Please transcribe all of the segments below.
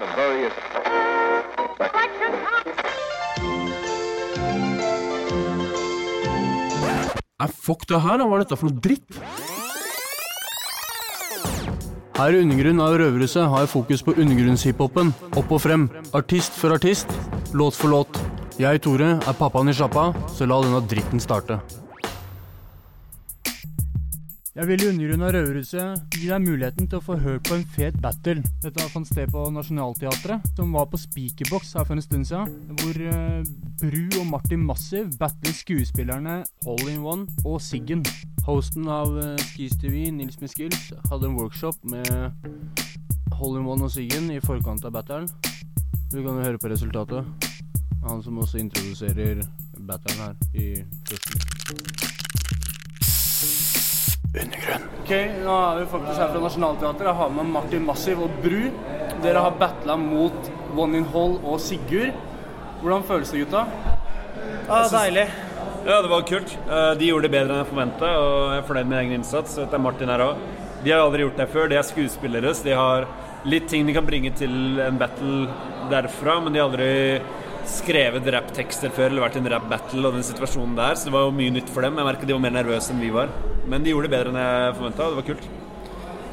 of various. Nei, fuck det her, da. Hva er dette for noe dritt? Her i Undergrunn av Røverhuset har jeg fokus på undergrunnshiphopen. Opp og frem. Artist for artist. Låt for låt. Jeg, Tore, er pappaen i sjappa, så la denne dritten starte. Jeg vil av Røverhuset gi deg muligheten til å få hørt på en fet battle. Dette fant sted på Nationaltheatret, som var på Speakerbox her for en stund siden. Hvor uh, Bru og Martin Massiv battler skuespillerne Hole in One og Siggen. Hosten av uh, Skis TV, Nils Miskils, hadde en workshop med Hole in One og Siggen i forkant av battlen. Du kan jo høre på resultatet. Han som også introduserer battlen her i festen. Undergrunn. Ok, nå er vi faktisk her fra Nationaltheatret. Jeg har med Martin Massiv og Bru. Dere har battla mot One in Hall og Sigurd. Hvordan føles det, gutta? Ja, deilig. Ja, det var kult. Eh, De gjorde det bedre enn jeg forventa, og jeg er fornøyd med egen innsats. Dette er Martin her òg. De har aldri gjort det før. De er skuespillere, så de har litt ting de kan bringe til en battle derfra, men de har aldri skrevet rapptekster før eller vært i en rap-battle og den situasjonen der, så det var jo mye nytt for dem. Jeg merket de var mer nervøse enn vi var. Men de gjorde det bedre enn jeg forventa, og det var kult.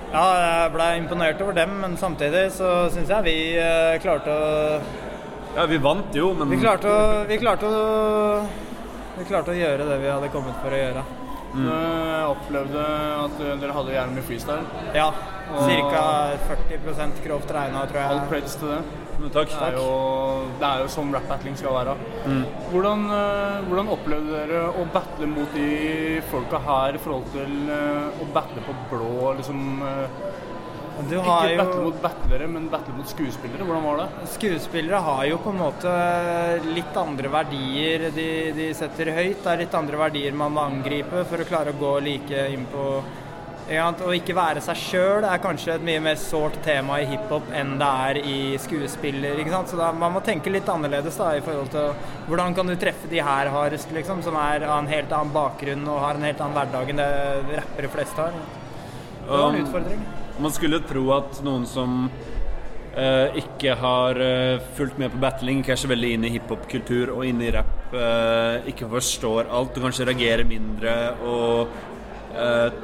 Ja, jeg ble imponert over dem, men samtidig så syns jeg vi eh, klarte å Ja, vi vant jo, men Vi klarte å Vi klarte å vi klarte å gjøre det vi hadde kommet for å gjøre. Jeg opplevde at dere hadde jævlig mye freestyle. Ja. Ca. 40% grovt regna, tror All jeg. creds til det. Men takk. Det er jo, det er jo som rap-battling skal være. Hvordan, eh, hvordan opplevde dere å battle mot de folka her i forhold til eh, å battle på blå, liksom eh, Du Ikke battle jo battle mot battlere, men battle mot skuespillere. Hvordan var det? Skuespillere har jo på en måte litt andre verdier de, de setter høyt. Det er litt andre verdier man må angripe for å klare å gå like inn på? Å ikke være seg sjøl er kanskje et mye mer sårt tema i hiphop enn det er i skuespiller. ikke sant? Så da, Man må tenke litt annerledes da, i forhold til hvordan kan du treffe de her hardest, liksom, som er av en helt annen bakgrunn og har en helt annen hverdag enn det rappere flest har. Det var en Um, utfordring. Man skulle tro at noen som uh, ikke har uh, fulgt med på battling, ikke er så veldig inne i hiphop-kultur og inne i rap, uh, ikke forstår alt og kanskje reagerer mindre og eh,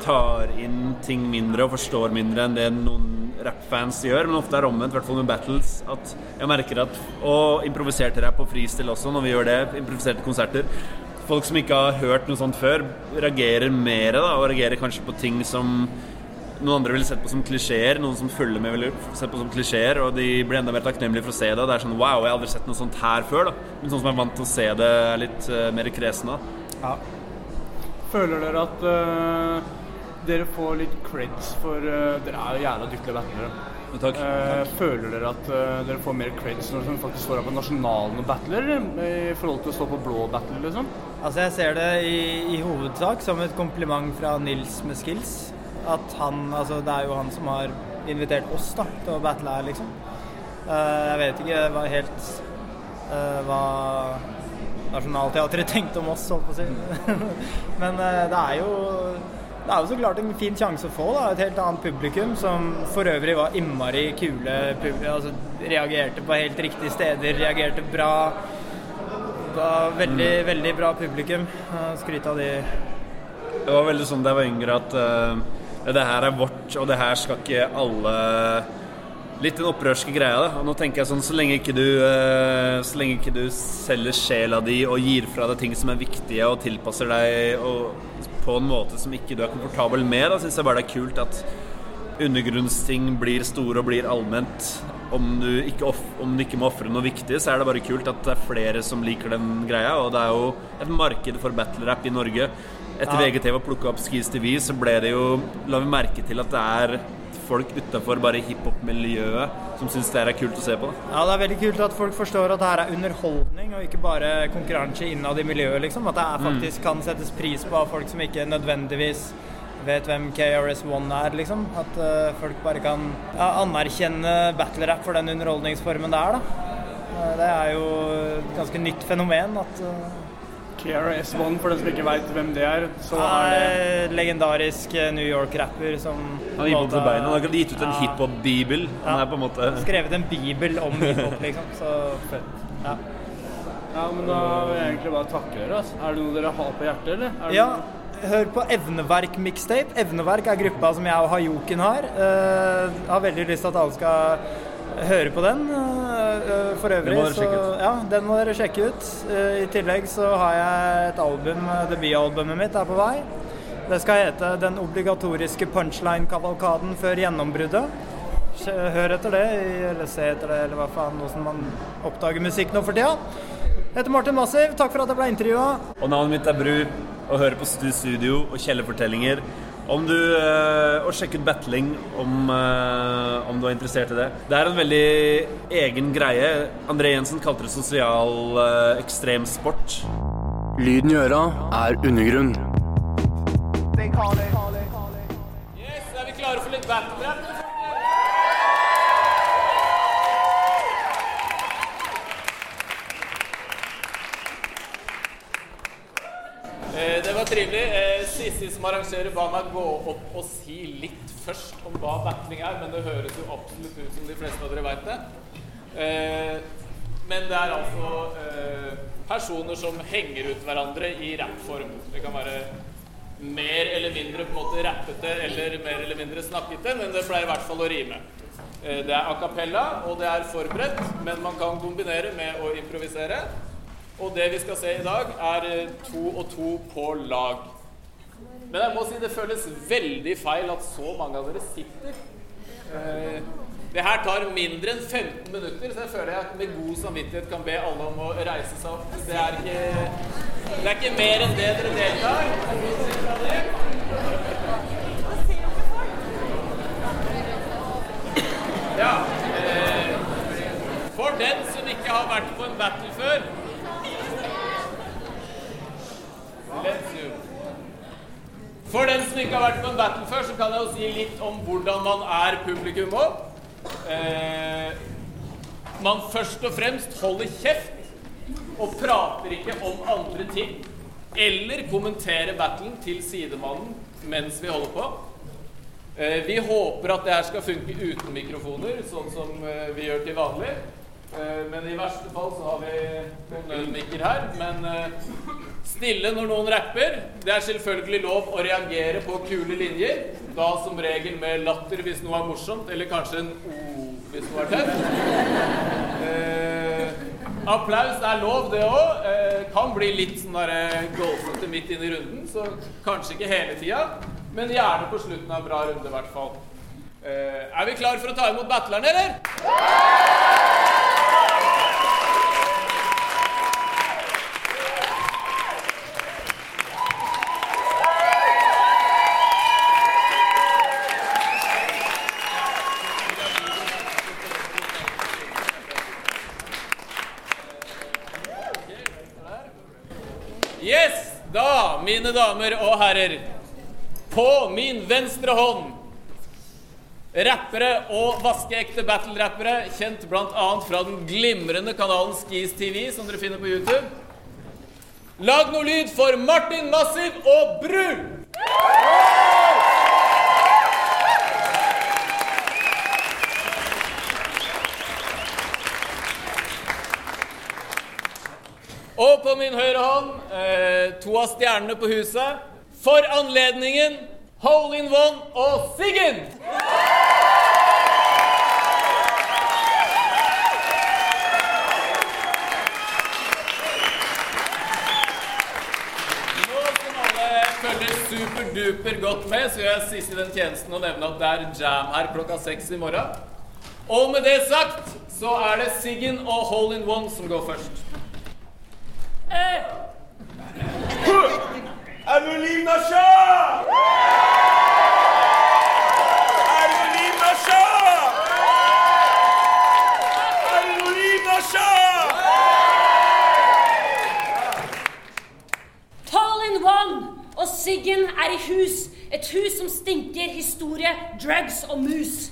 tar inn ting mindre og forstår mindre enn det noen rappfans gjør, men ofte er det omvendt, i hvert fall med battles. At jeg merker at Og improviserte rap og freestyle også, når vi gjør det. Improviserte konserter. Folk som ikke har hørt noe sånt før, reagerer mer da, og reagerer kanskje på ting som noen andre ville sett på som klisjeer, noen som følger med ville sett på som klisjeer, og de blir enda mer takknemlige for å se det. Og det er sånn wow, jeg har aldri sett noe sånt her før, da. Men sånn som er vant til å se det, er litt uh, mer kresen da. Ja. Føler dere at uh, dere får litt creds for uh, Dere er jo jævla dyktige battlere. Men takk. Eh, føler dere at dere får mer creds når dere faktisk står her på nasjonalen og battler, i forhold til å stå på blå battle, liksom? Altså Jeg ser det i, i hovedsak som et kompliment fra Nils med skills. At han, altså Det er jo han som har invitert oss da til å battle her, liksom. Eh, jeg vet ikke hva helt eh, hva Nationaltheatret tenkte om oss, holdt på å si. Men eh, det er jo det er jo så klart en fin sjanse å få. da, Et helt annet publikum som for øvrig var innmari kule. Altså, reagerte på helt riktige steder, reagerte bra. Det var veldig, veldig bra publikum. Skryt av de. Det var veldig sånn da jeg var yngre at uh, det her er vårt, og det her skal ikke alle Litt den opprørske greia. da, og nå tenker jeg sånn, Så lenge ikke du eh, Så lenge ikke du selger sjela di og gir fra deg ting som er viktige, og tilpasser deg og, på en måte som ikke du er komfortabel med, da syns jeg bare det er kult at undergrunnsting blir store og blir allment. Om du ikke, off om du ikke må ofre noe viktig, så er det bare kult at det er flere som liker den greia. Og det er jo et marked for battle-rap i Norge. Etter. VGTV plukka opp Skis TV, så ble det jo La vi merke til at det er folk utafor bare hiphop-miljøet som syns det her er kult å se på. Ja, Det er veldig kult at folk forstår at det her er underholdning, og ikke bare konkurranse innad i miljøet. liksom. At det er faktisk kan settes pris på av folk som ikke nødvendigvis vet hvem KRS-One er, liksom. At uh, folk bare kan ja, anerkjenne battle-rap for den underholdningsformen det er, da. Eh, det er jo et ganske nytt fenomen at eh, KRS-One, for den som ikke veit hvem det er, så er det Eh, Legendarisk eh, New York-rapper som Han gir på beina. Han har gitt ut en hiphop-bibel. Han er på en måte Skrevet en bibel om hiphop, liksom. Så fett. Ja. Ja, men da vil jeg egentlig bare takke dere. Altså. Er det noe dere har på hjertet, eller? Er det Ja, noe- hør på Evneverk mixtape. Evneverk er gruppa som jeg og Hayoken har. Uh, har veldig lyst til at alle skal høre på den. Eh, for øvrig Den så. Ja, den må dere sjekke ut. Eh, I tillegg så har jeg et album, eh, debutalbumet mitt er på vei. Det skal hete 'Den obligatoriske punchline-kavalkaden før gjennombruddet'. Hør etter det, eller se etter det, eller hva faen, åssen man oppdager musikk nå for tida. Jeg heter Martin Massiv, takk for at jeg ble intervjua. Og navnet mitt er Bru, og hører på Stu Studio og Kjellerfortellinger. Om du, eh, og sjekk ut battling om, eh, om du er interessert i det. Det er en veldig egen greie. André Jensen kalte det sosial ekstrem ekstremsport. Lyden i øra er undergrunn. Yes, er vi klare for litt battle? Eh, Det var trivelig. Sissi som arrangerer, ba meg gå opp og si litt først om hva battling er, men det høres jo absolutt ut som de fleste av dere veit det. Eh, Men det er altså eh, personer som henger ut hverandre i rappform. Det kan være mer eller mindre på en måte rappete eller mer eller mindre snakkete, men det pleier i hvert fall å rime. Eh, Det er a cappella, og det er forberedt, men man kan kombinere med å improvisere. Og det vi skal se i dag, er eh, to og to på lag. Men jeg må si det føles veldig feil at så mange av dere sitter. Eh, Det her tar mindre enn 15 minutter, så jeg føler jeg med god samvittighet kan be alle om å reise seg opp. Det er ikke, det er ikke mer enn det dere deltar. Ja. Eh, for den som ikke har vært på en battle før Let's zoom. For den en battle før, så kan jeg jo si litt om hvordan man er publikum òg. Eh, man først og fremst holder kjeft og prater ikke om andre ting. Eller kommenterer battlen til sidemannen mens vi holder på. Eh, vi håper at det her skal funke uten mikrofoner, sånn som eh, vi gjør til vanlig. Eh, men i verste fall så har vi noen mikker her. Men eh, stille når noen rapper. Det er selvfølgelig lov å reagere på kule linjer. Da som regel med latter hvis noe er morsomt, eller kanskje en o hvis noe er tøft. Eh, applaus er lov, det òg. Eh, kan bli litt sånn derre golfete midt inn i runden, så kanskje ikke hele tida. Men gjerne på slutten av en bra runde, i hvert fall. Eh, er vi klar for å ta imot battlerne, eller? Yes! Mine damer og herrer, på min venstre hånd Rappere og vaskeekte battle-rappere, kjent bl.a. fra den glimrende kanalen Skis TV, som dere finner på YouTube. Lag noe lyd for Martin Massiv og Bru! Og min høyre hånd eh, to av stjernene på huset. For anledningen Hole in One og Siggen! Superduper godt med, så gjør jeg sist i den tjenesten å nevne at det er jam her klokka seks i morgen. Og med det sagt så er det Siggen og Hole in One som går først. Anonyma Shah! Anonyma Shah! Anonyma Shah! Tall in one! Og Siggen er i hus. Et hus som stinker historie, drugs og mus.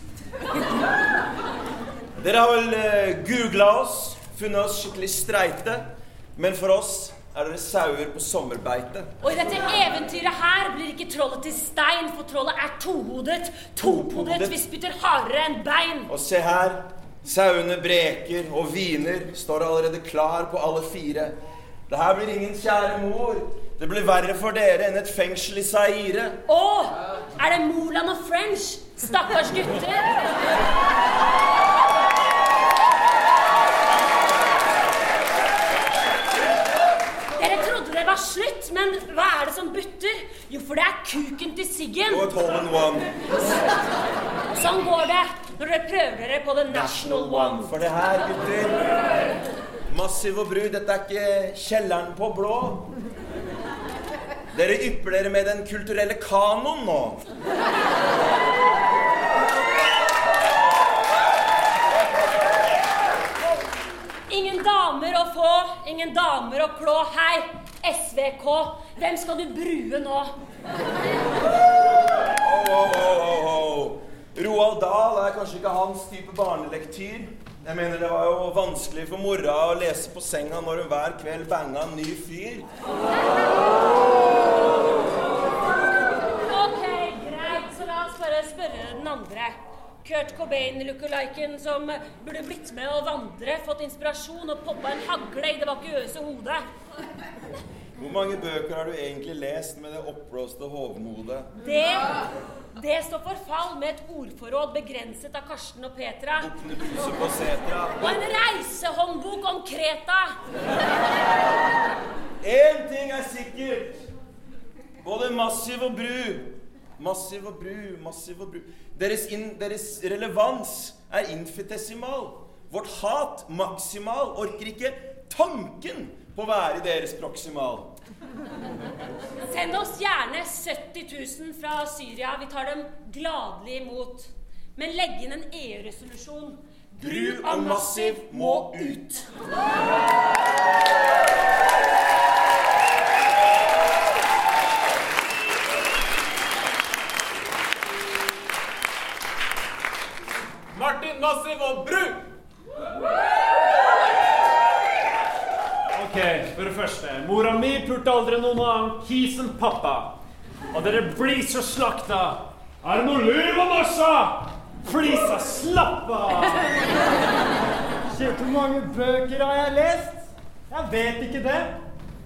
Dere har vel eh, googla oss, funnet oss skikkelig streite. Men for oss er dere sauer på sommerbeite. Og i dette eventyret her blir ikke trollet til stein, for trollet er tohodet. Topodet. Vi spytter hardere enn bein. Og se her. Sauene breker og hviner, står allerede klar på alle fire. Det her blir ingen kjære mor. Det blir verre for dere enn et fengsel i Saire. Å, er det Moland og French? Stakkars gutter. Dere trodde det var slutt, men hva er det som butter? Jo, for det er kuken til Siggen. Og et hole in one. Sånn går det når dere prøver dere på The National One. For det her, gutter Massiv og Bru, dette er ikke kjelleren på blå. Dere ypper dere med den kulturelle kanoen nå. Ingen damer å få, ingen damer å klå. Hei, SVK, hvem skal du brue nå? Oh, oh, oh, oh. Roald Dahl er kanskje ikke hans type barnelektyr. Jeg mener Det var jo vanskelig for mora å lese på senga når hun hver kveld banga en ny fyr. Ok, greit, så la oss bare spørre den andre. Kurt Cobain-lookaliken som burde blitt med å vandre, fått inspirasjon og poppa en hagle i det vakuøse hodet. Hvor mange bøker har du egentlig lest med det oppblåste hovmodet? Det, det står for fall med et ordforråd begrenset av Karsten og Petra. Bukkene Bruse på setra. Og en reisehåndbok om Kreta. Én ting er sikkert. Både Massiv og Bru Massiv og Bru, Massiv og Bru Deres, in, deres relevans er infitesimal. Vårt hat maksimal. Orker ikke tanken på å være deres proksimal. Send oss gjerne 70 000 fra Syria. Vi tar dem gladelig imot. Men legg inn en EU-resolusjon. Bru og Massiv må ut. Mora mi pulte aldri noen annen kis enn pappa. Og dere blir så slakta. Er det noe liv om norsa? Flisa, slapp av! Hvor mange bøker har jeg lest? Jeg vet ikke det.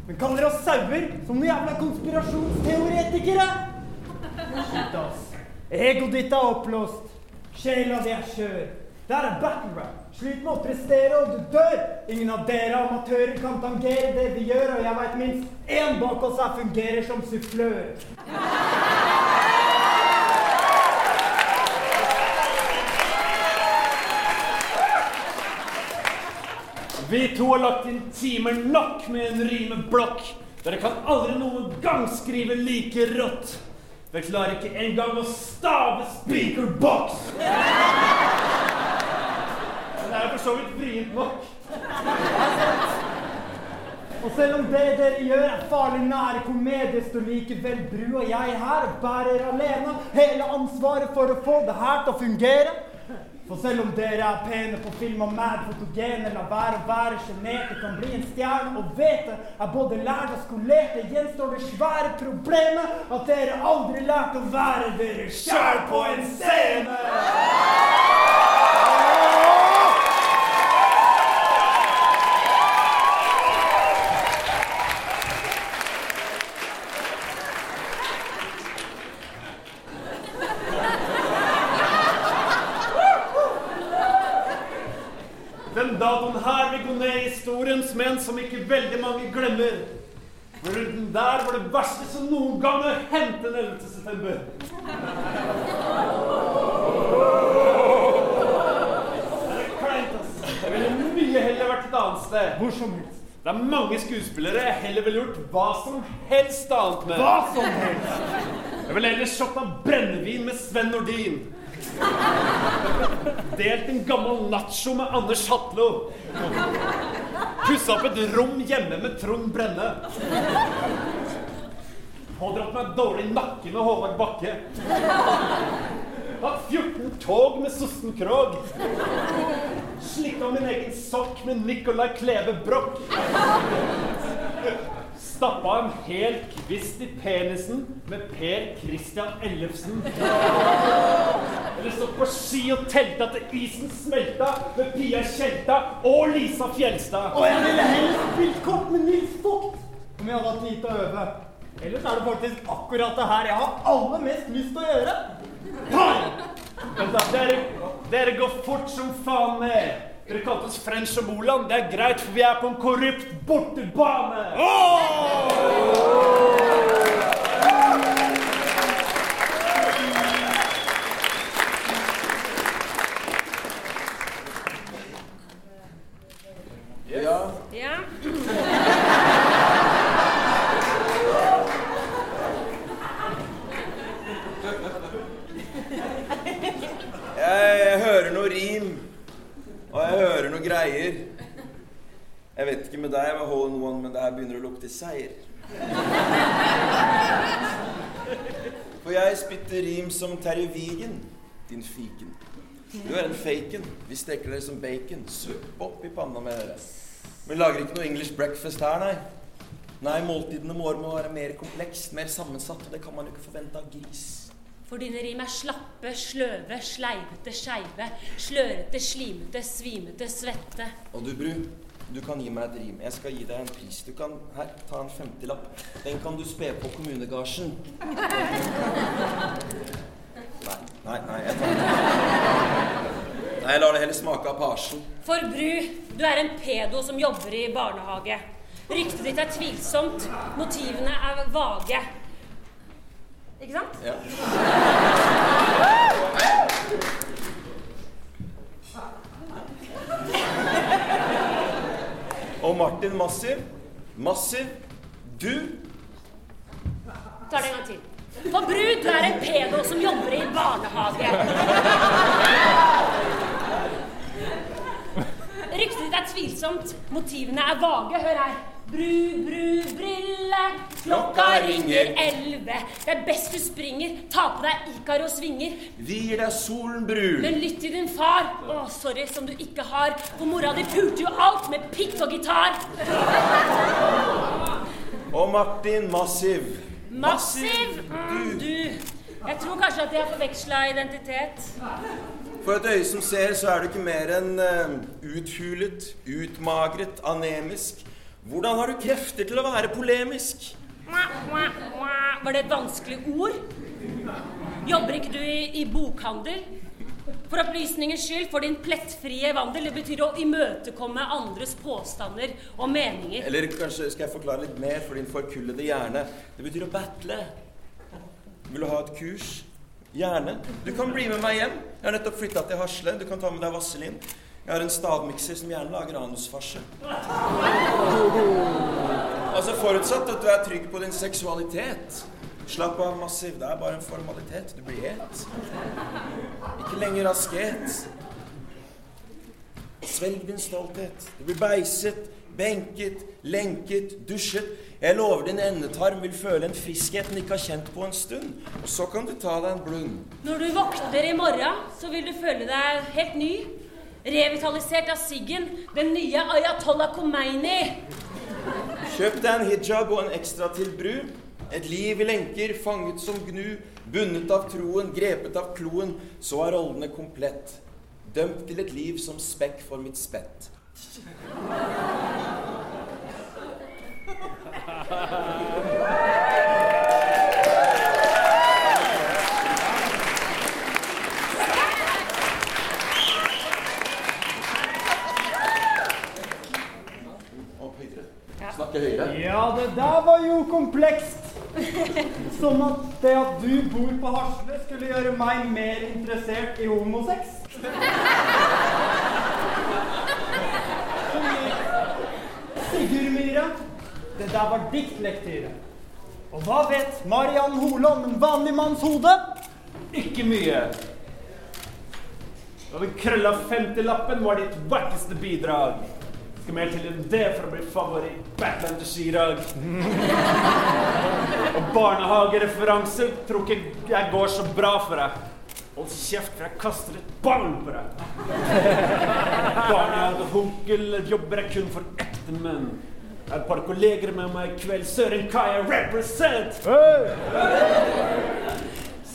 Men kaller oss sauer som noen jævla konspirasjonsteoretikere? Shit, ass. Egoet ditt er oppblåst. Sjela di er skjør. Det er battle rap. Slit med å prestere, og du dør. Ingen av dere amatører kan tangere det vi gjør, og jeg veit minst én bak oss her fungerer som sufflør. Vi to har lagt inn timer nok med en rimeblokk. Dere kan aldri noen gang skrive like rått. Dere klarer ikke engang å stave speakerbox. Er for så vidt vrient nok. Og selv om det dere gjør er farlig nære komedie, står likevel Bru og jeg her og bærer alene hele ansvaret for å få det her til å fungere. For selv om dere er pene på film og mad fotogene, la være å være sjenerte, kan bli en stjerne og vete er både lært og skolerte, gjenstår det svære problemet at dere aldri lærte å være dere sjæl på en scene. Den datoen her vil gå ned i historiens menn som ikke veldig mange glemmer. For den der var det verste som noen gang har hendt den 11. september. Det er kleint, ass. Jeg ville mye heller vært et annet sted. Hvor som helst. Det er mange skuespillere jeg heller ville gjort hva som helst annet med. Hva som helst. Jeg ville heller shotta brennevin med Sven Nordin. Delt en gammel nacho med Anders Hatlo. Pussa opp et rom hjemme med Trond Brenne. Pådratt meg dårlig nakke med Håvard Bakke. Hatt 14 tog med Sosten Krog. Slikka min egen sokk med Nicolai Kleve Broch. Stappa en hel kvist i penisen med Per Christian Ellefsen. Eller stått på ski og telta til isen smelta med Pia Tjelta og Lisa Fjelstad. Og jeg ville helst spilt kort med Nils Vogt om jeg hadde hatt tid til å øve. Ellers er det faktisk akkurat det her jeg har aller mest lyst til å gjøre. Vent da, dere, dere går fort som faen med. Dere kalte oss French og Moland. Det er greit, for vi er på en korrupt bortebane. Ja. Noe rim, og jeg hører noe greier. Jeg vet ikke med deg, hva hole in one, men det her begynner å lukte seier. For jeg spytter rim som Terje Vigen, din fiken. Du er en faken. Vi steker dere som bacon. Supp opp i panna med dere. Vi lager ikke noe English breakfast her, nei. Nei, måltidene våre må være mer komplekst, mer sammensatt, og det kan man jo ikke forvente av gris. For dine rim er slappe, sløve, sleivete, skeive, slørete, slimete, svimete, svette. Og du, Bru, du kan gi meg et rim. Jeg skal gi deg en pris. Du kan her, ta en femtilapp. Den kan du spe på kommunegasjen. Nei, nei, nei, jeg tar den. Nei, jeg lar det heller smake av pasjen. For Bru, du er en pedo som jobber i barnehage. Ryktet ditt er tvilsomt, motivene er vage. Ikke sant? Ja. Og Martin Massiv. Massiv. Du Tar det en gang til. For brud, du er en pedo som jobber i barnehage. Ryktet ditt er tvilsomt, motivene er vage. Hør her. Bru, bru, brille, klokka ringer elleve. Det er best du springer, ta på deg Ikaros vinger. Vi gir deg solen, brun. Men lytt til din far. Å, sorry, som du ikke har. For mora di pulte jo alt med pikk og gitar. Og Martin Massiv. Massiv! Mm, du. Jeg tror kanskje at de har forveksla identitet. For et øye som ser, så er du ikke mer enn uh, uthulet, utmagret, anemisk. Hvordan har du krefter til å være polemisk? Var det et vanskelig ord? Jobber ikke du i, i bokhandel? For opplysningens skyld, for din plettfrie vandel. Det betyr å imøtekomme andres påstander og meninger. Eller kanskje skal jeg forklare litt mer for din forkullede hjerne. Det betyr å battle. Vil du ha et kurs? Gjerne. Du kan bli med meg hjem. Jeg har nettopp flytta til Hasle. Du kan ta med deg vaselin. Jeg har en stavmikser som gjerne lager anusfarse. Altså forutsatt at du er trygg på din seksualitet. Slapp av, Massiv. Det er bare en formalitet. Du blir het. Ikke lenger asket. Svelg din stolthet. Du blir beiset, benket, lenket, dusjet. Jeg lover din endetarm vil føle en friskhet den ikke har kjent på en stund. Og så kan du ta deg en blund. Når du våkner i morgen, så vil du føle deg helt ny. Revitalisert av siggen. Den nye Ayatollah Khomeini. Kjøp deg en hijab og en ekstra til bru. Et liv i lenker, fanget som gnu, bundet av troen, grepet av kloen. Så er rollene komplett. Dømt til et liv som spekk for mitt spett. Opp høyere. Snakke høyere. Ja, det der var jo komplekst. Som at det at du bor på Hasle, skulle gjøre meg mer interessert i homosex. Sigurd Myhre, det der var diktlektyre. Og hva vet Mariann Hole om en vanlig manns hode? Ikke mye. Og den krølla 50-lappen var ditt vakreste bidrag. Skal mer til enn det for å bli favoritt Batland i dag. Og barnehagereferanser tror ikke jeg går så bra for deg. Hold kjeft, for jeg kaster et ball på deg. Barnehagehunkel jobber jeg kun for ekte menn. Jeg har et par kolleger med meg i kveld. Søren Kaja represent!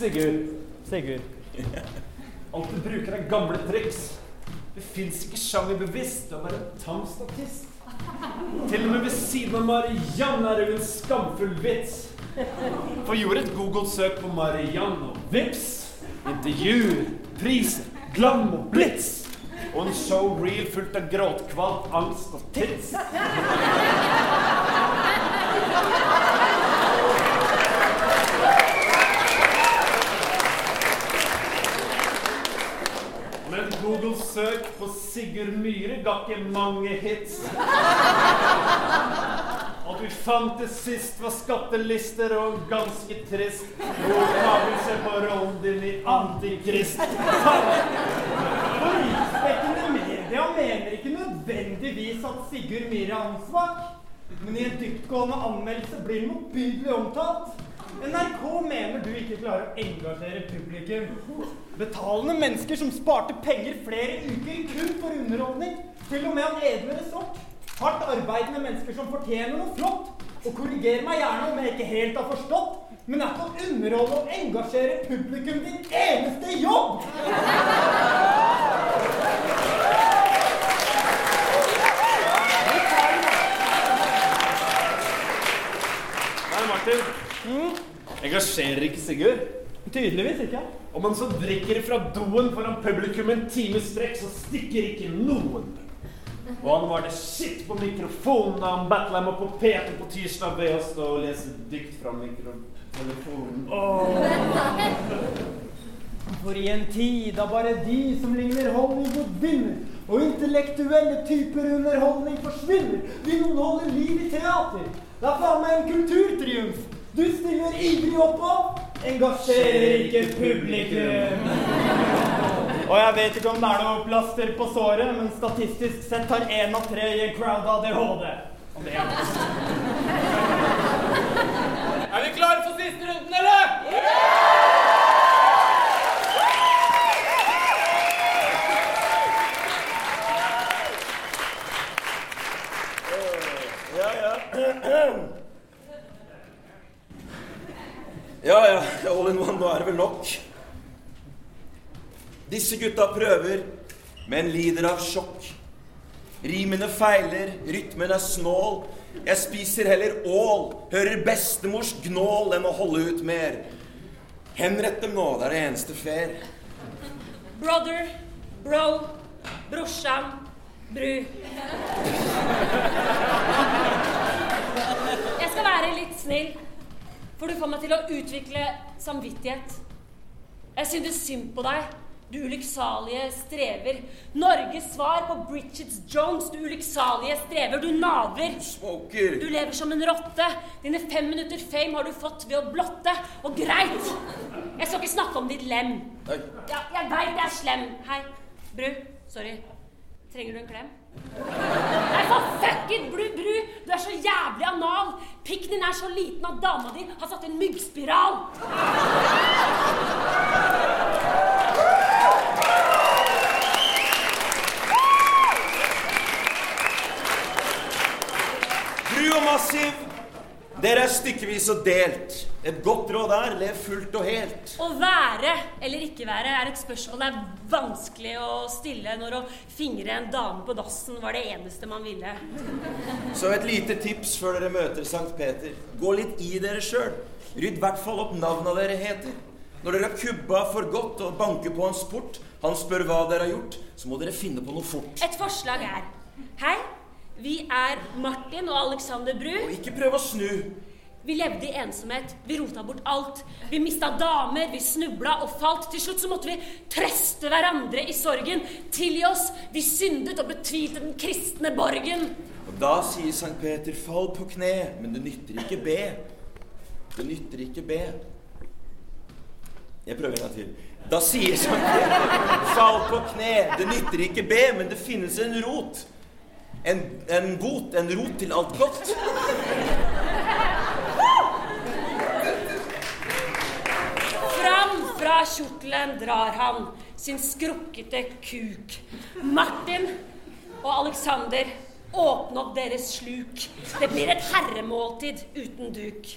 Sigurd. Sigurd. Alt du bruker er gamle triks. Det fins ikke sjangerbevisst å være en tam statist. Til og med ved siden av Mariann er hun en skamfull vits. For gjorde et Google-søk på Mariann, og vips! Intervjuer, priser, glam og blits. Og en showreel fullt av gråtkvalt angst og tits. Men Google-søk på Sigurd Myhre ga ikke mange hits. At vi fant det sist, var skattelister og ganske trist. Mottagelse på rollen din i Antikrist. Riksdekkende media mener ikke nødvendigvis at Sigurd Myhre er ansvak. Men i en dyptgående anmeldelse blir han motbydelig omtalt. NRK mener du ikke klarer å engasjere publikum. Betalende mennesker som sparte penger flere uker kun for underholdning. Til og med av edlere sort. Hardt arbeidende mennesker som fortjener noe flott. Og korriger meg gjerne om jeg ikke helt har forstått. Men er ikke å underholde og engasjere publikum din eneste jobb? Nei, Martin. Engasjerer ikke Sigurd? Tydeligvis ikke. Om man så drikker fra doen foran publikum en time strekk, så stikker ikke noen. Og han var det shit på mikrofonen da han battla med på Peter på tirsdag ved å stå og lese dikt fra mikrotelefonen. For i en tid da bare de som ligner Hollywood vinner, og intellektuelle typer underholdning forsvinner, vil noen holde liv i teater. Det er faen meg en kulturtriumf. Du stiller ivrig opp og engasjerer ikke publikum. Og jeg vet ikke om det er noe plaster på såret, men statistisk sett har én av tre i crowd ADHD. Og det er Er vi klare for siste runden, eller? Ja, ja. Ja, ja. All in one, nå er det vel nok. Disse gutta prøver, men lider av sjokk. Rimene feiler, rytmen er snål. Jeg spiser heller ål, hører bestemors gnål enn å holde ut mer. Henrett dem nå, det er det eneste fair. Brother, bro, brorsan, bru. Jeg skal være litt snill, for du får meg til å utvikle samvittighet. Jeg synes synd på deg, du ulykksalige strever. Norges svar på Bridget Jones, du ulykksalige strever. Du naver. Smoker. Du lever som en rotte. Dine fem minutter fame har du fått ved å blotte. Og greit, jeg skal ikke snakke om ditt lem. Ja, jeg veit jeg er slem. Hei, Bru. Sorry. Trenger du en klem? Nei, for fuck Bru, Bru! Du er så jævlig anal. Pikken din er så liten at dama di har satt en myggspiral. Bru og Massiv, dere er stykkevis og delt. Et godt råd er lev fullt og helt. Å være eller ikke være er et spørsmål det er vanskelig å stille når å fingre en dame på dassen var det eneste man ville. Så et lite tips før dere møter Sankt Peter. Gå litt i dere sjøl. Rydd i hvert fall opp navna dere heter. Når dere har kubba for godt og banker på hans port, han spør hva dere har gjort, så må dere finne på noe fort. Et forslag er Hei, vi er Martin og Alexander Bru. Og ikke prøv å snu. Vi levde i ensomhet, vi rota bort alt. Vi mista damer, vi snubla og falt. Til slutt så måtte vi trøste hverandre i sorgen. Tilgi oss, vi syndet og betvilte den kristne borgen. Og da sier Sankt Peter, fall på kne, men det nytter ikke be. Det nytter ikke be. Jeg prøver en gang til. Da sier Sankt Peter, fall på kne, det nytter ikke be, men det finnes en rot. En, en bot, en rot til alt godt. Fram fra kjortelen drar han sin skrukkete kuk. Martin og Alexander Åpne opp deres sluk. Det blir et herremåltid uten duk.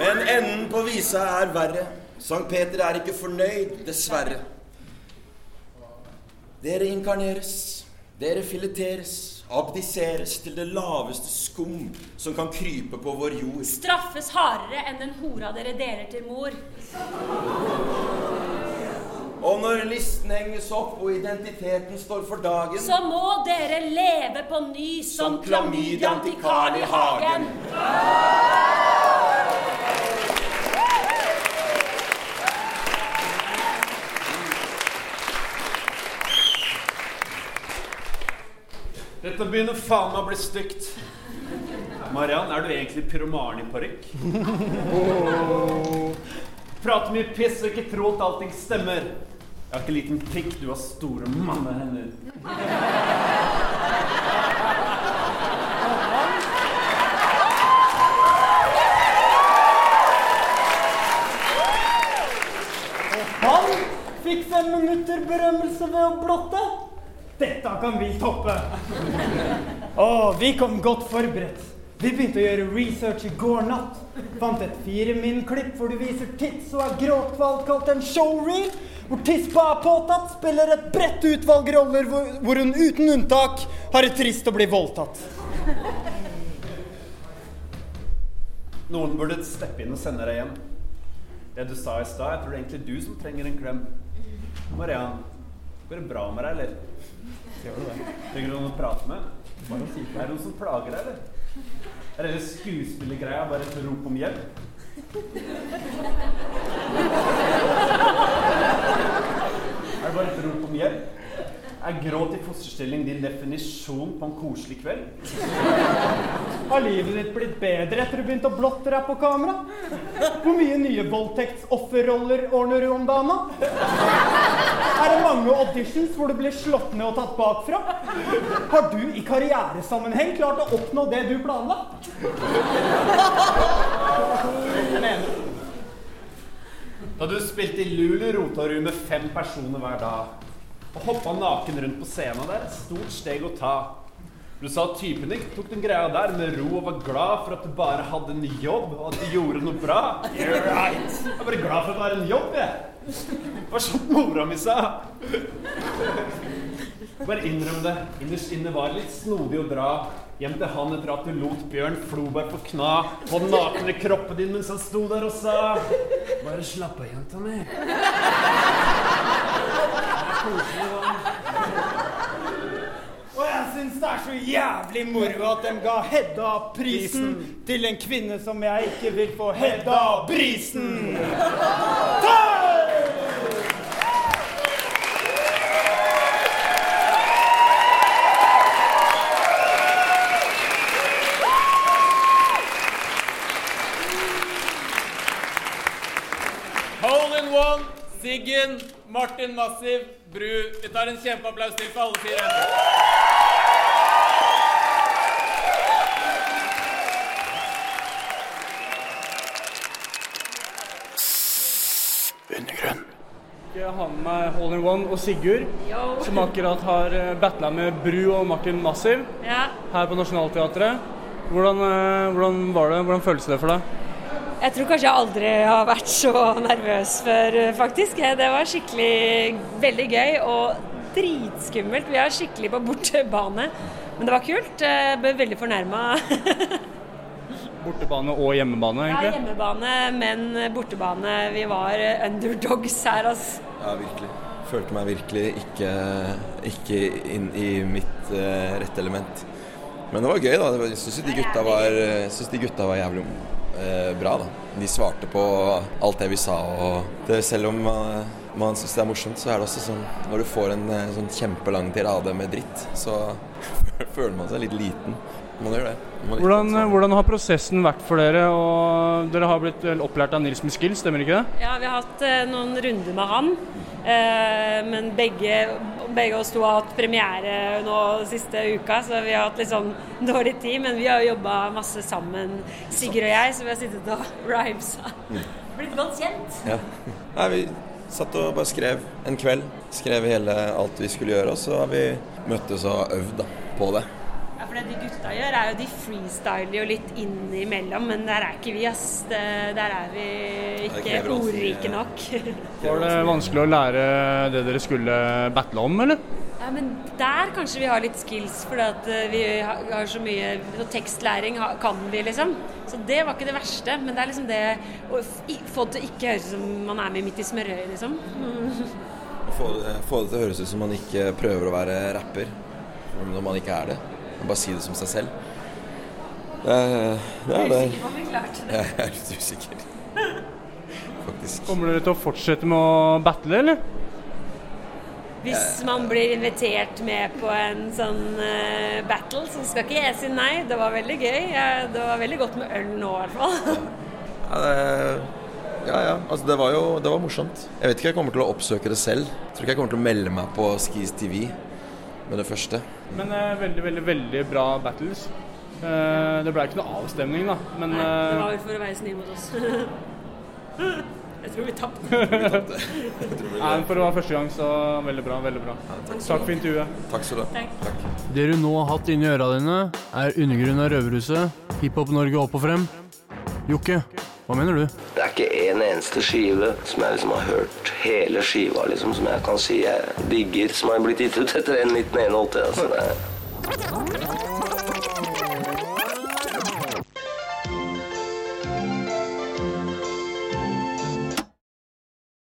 Men enden på visa er verre. Sankt Peter er ikke fornøyd, dessverre. Dere inkarneres, dere fileteres, abdiseres til det laveste skum som kan krype på vår jord. Straffes hardere enn den hora dere deler til mor. Og når listen henges opp og identiteten står for dagen Så må dere leve på ny som som klamydia antikal I. Hagen. Dette begynner faen meg å bli stygt. Mariann, er du egentlig pyromaren i parykk? Prater mye piss og ikke tro at allting stemmer. Jeg har ikke liten pikk, du har store mannehender. Han fikk fem minutter berømmelse ved å blotte. Dette kan vi toppe. Å, vi kom godt forberedt. Vi begynte å gjøre research i går natt. Fant et firemin-klipp hvor du viser tits og er gråtkvalt kalt en showreel. Hvor Tispa er påtatt, spiller et bredt utvalg roller hvor, hvor hun uten unntak har det trist å bli voldtatt. Noen burde steppe inn og sende deg hjem. Det du sa i stad, jeg tror det er egentlig du som trenger en klem. Mariann, går det bra med deg, eller? Gjør du det? Trenger du noen å prate med? Bare si Er det noen som plager deg, eller? Er det skuespillergreia bare et rop om hjelp? Er det bare et rop om hjelp? Er gråt i fosterstilling din definisjon på en koselig kveld? Har livet ditt blitt bedre etter du begynte å blotte deg på kamera? Hvor mye nye voldtektsofferroller ordner du om dagen, da? Er det mange auditions hvor du blir slått ned og tatt bakfra? Har du i karrieresammenheng klart å oppnå det du planla? Da du spilte i Lulu, rota med fem personer hver dag. Og hoppa naken rundt på scenen der. Stort steg å ta. Du sa at typen din tok den greia der med ro og var glad for at du bare hadde en jobb, og at du gjorde noe bra. You're right. Jeg er bare glad for at du har en jobb, jeg. Hva sånn mora mi sa. Bare innrøm det. Innerst inne var det litt snodig å dra hjem til han etter at du lot Bjørn Floberg på kna på den nakne kroppen din mens han sto der og sa Bare slapp av, jenta mi. Og jeg syns det er så jævlig moro at de ga Hedda-prisen til en kvinne som jeg ikke vil få Hedda-brisen! Hole in one, Siggen, Martin Massiv, Bru. Vi tar en kjempeapplaus til for alle fire. Med Hole in One og Sigurd, Yo. som akkurat har battla med Bru og Martin Massiv Ja. her på Nationaltheatret. Hvordan, eh, hvordan var det? Hvordan føles det for deg? Jeg tror kanskje jeg aldri har vært så nervøs før, faktisk. Det var skikkelig veldig gøy og dritskummelt. Vi er skikkelig på bortebane. Men det var kult. Jeg ble veldig fornærma. Bortebane og hjemmebane, Ja, hjemmebane, men bortebane. Vi var underdogs her, altså. Ja, virkelig. Følte meg virkelig ikke, ikke inn i mitt uh, rette element. Men det var gøy, da. Jeg syns de gutta var, synes de gutta var jævlig uh, bra, da. De svarte på alt det vi sa. Og det, selv om man, man syns det er morsomt, så er det også sånn når du får en eh, sånn kjempelang tirade med dritt, så føler man seg litt liten. Man gjør det. Hvordan, hvordan har prosessen vært for dere? Og dere har blitt opplært av Nils Muskill, stemmer ikke det? Ja, vi har hatt eh, noen runder med han. Eh, men begge, begge oss to har hatt premiere nå siste uka, så vi har hatt litt sånn dårlig tid. Men vi har jo jobba masse sammen, Sigurd og jeg, så vi har sittet og rhymesa. Blitt godt kjent. Ja. Nei, vi Satt og bare skrev en kveld. Skrev hele alt vi skulle gjøre, og så har vi møttes og øvd da, på det. For det de gutta gjør, er jo de freestyler jo litt innimellom, men der er ikke vi, ass. Der er vi ikke ordrike nok. Var det vanskelig å lære det dere skulle battle om, eller? Ja, men der kanskje vi har litt skills, for eh, vi har så mye så Tekstlæring kan vi, liksom. Så det var ikke det verste. Men det er liksom det å få det til å ikke høres ut som man er med midt i smørøyet, liksom. Få det, få det til å høres ut som man ikke prøver å være rapper når man ikke er det. Bare si det som seg selv. Det, er- det er det. Usikker på om vi klarte det. Jeg er litt usikker. Faktisk. Kommer dere til å fortsette med å battle, eller? Hvis man blir invitert med på en sånn uh, battle, så skal ikke jeg si nei. Det var veldig gøy. Det var veldig godt med øl nå, i hvert fall. Ja, det, ja, ja. Altså, det var jo det var morsomt. Jeg vet ikke om jeg kommer til å oppsøke det selv. Jeg tror ikke jeg kommer til å melde meg på Skis TV med det første. Men eh, veldig, veldig, veldig bra battles. Eh, det ble ikke noe avstemning, da. Men Det eh, var vel for å være snill mot oss. Jeg tror vi tapte. Nei, for å være første gang, så veldig bra. Veldig bra. Takk for intervjuet. Takk skal du ha. Det du nå har hatt inni øra dine, er undergrunn av Røverhuset, Hiphop-Norge opp og frem. Jokke, hva mener du? Det er ikke en eneste skive som jeg liksom har hørt hele skiva, liksom, som jeg kan si jeg digger, som har blitt gitt ut etter 1981. Altså,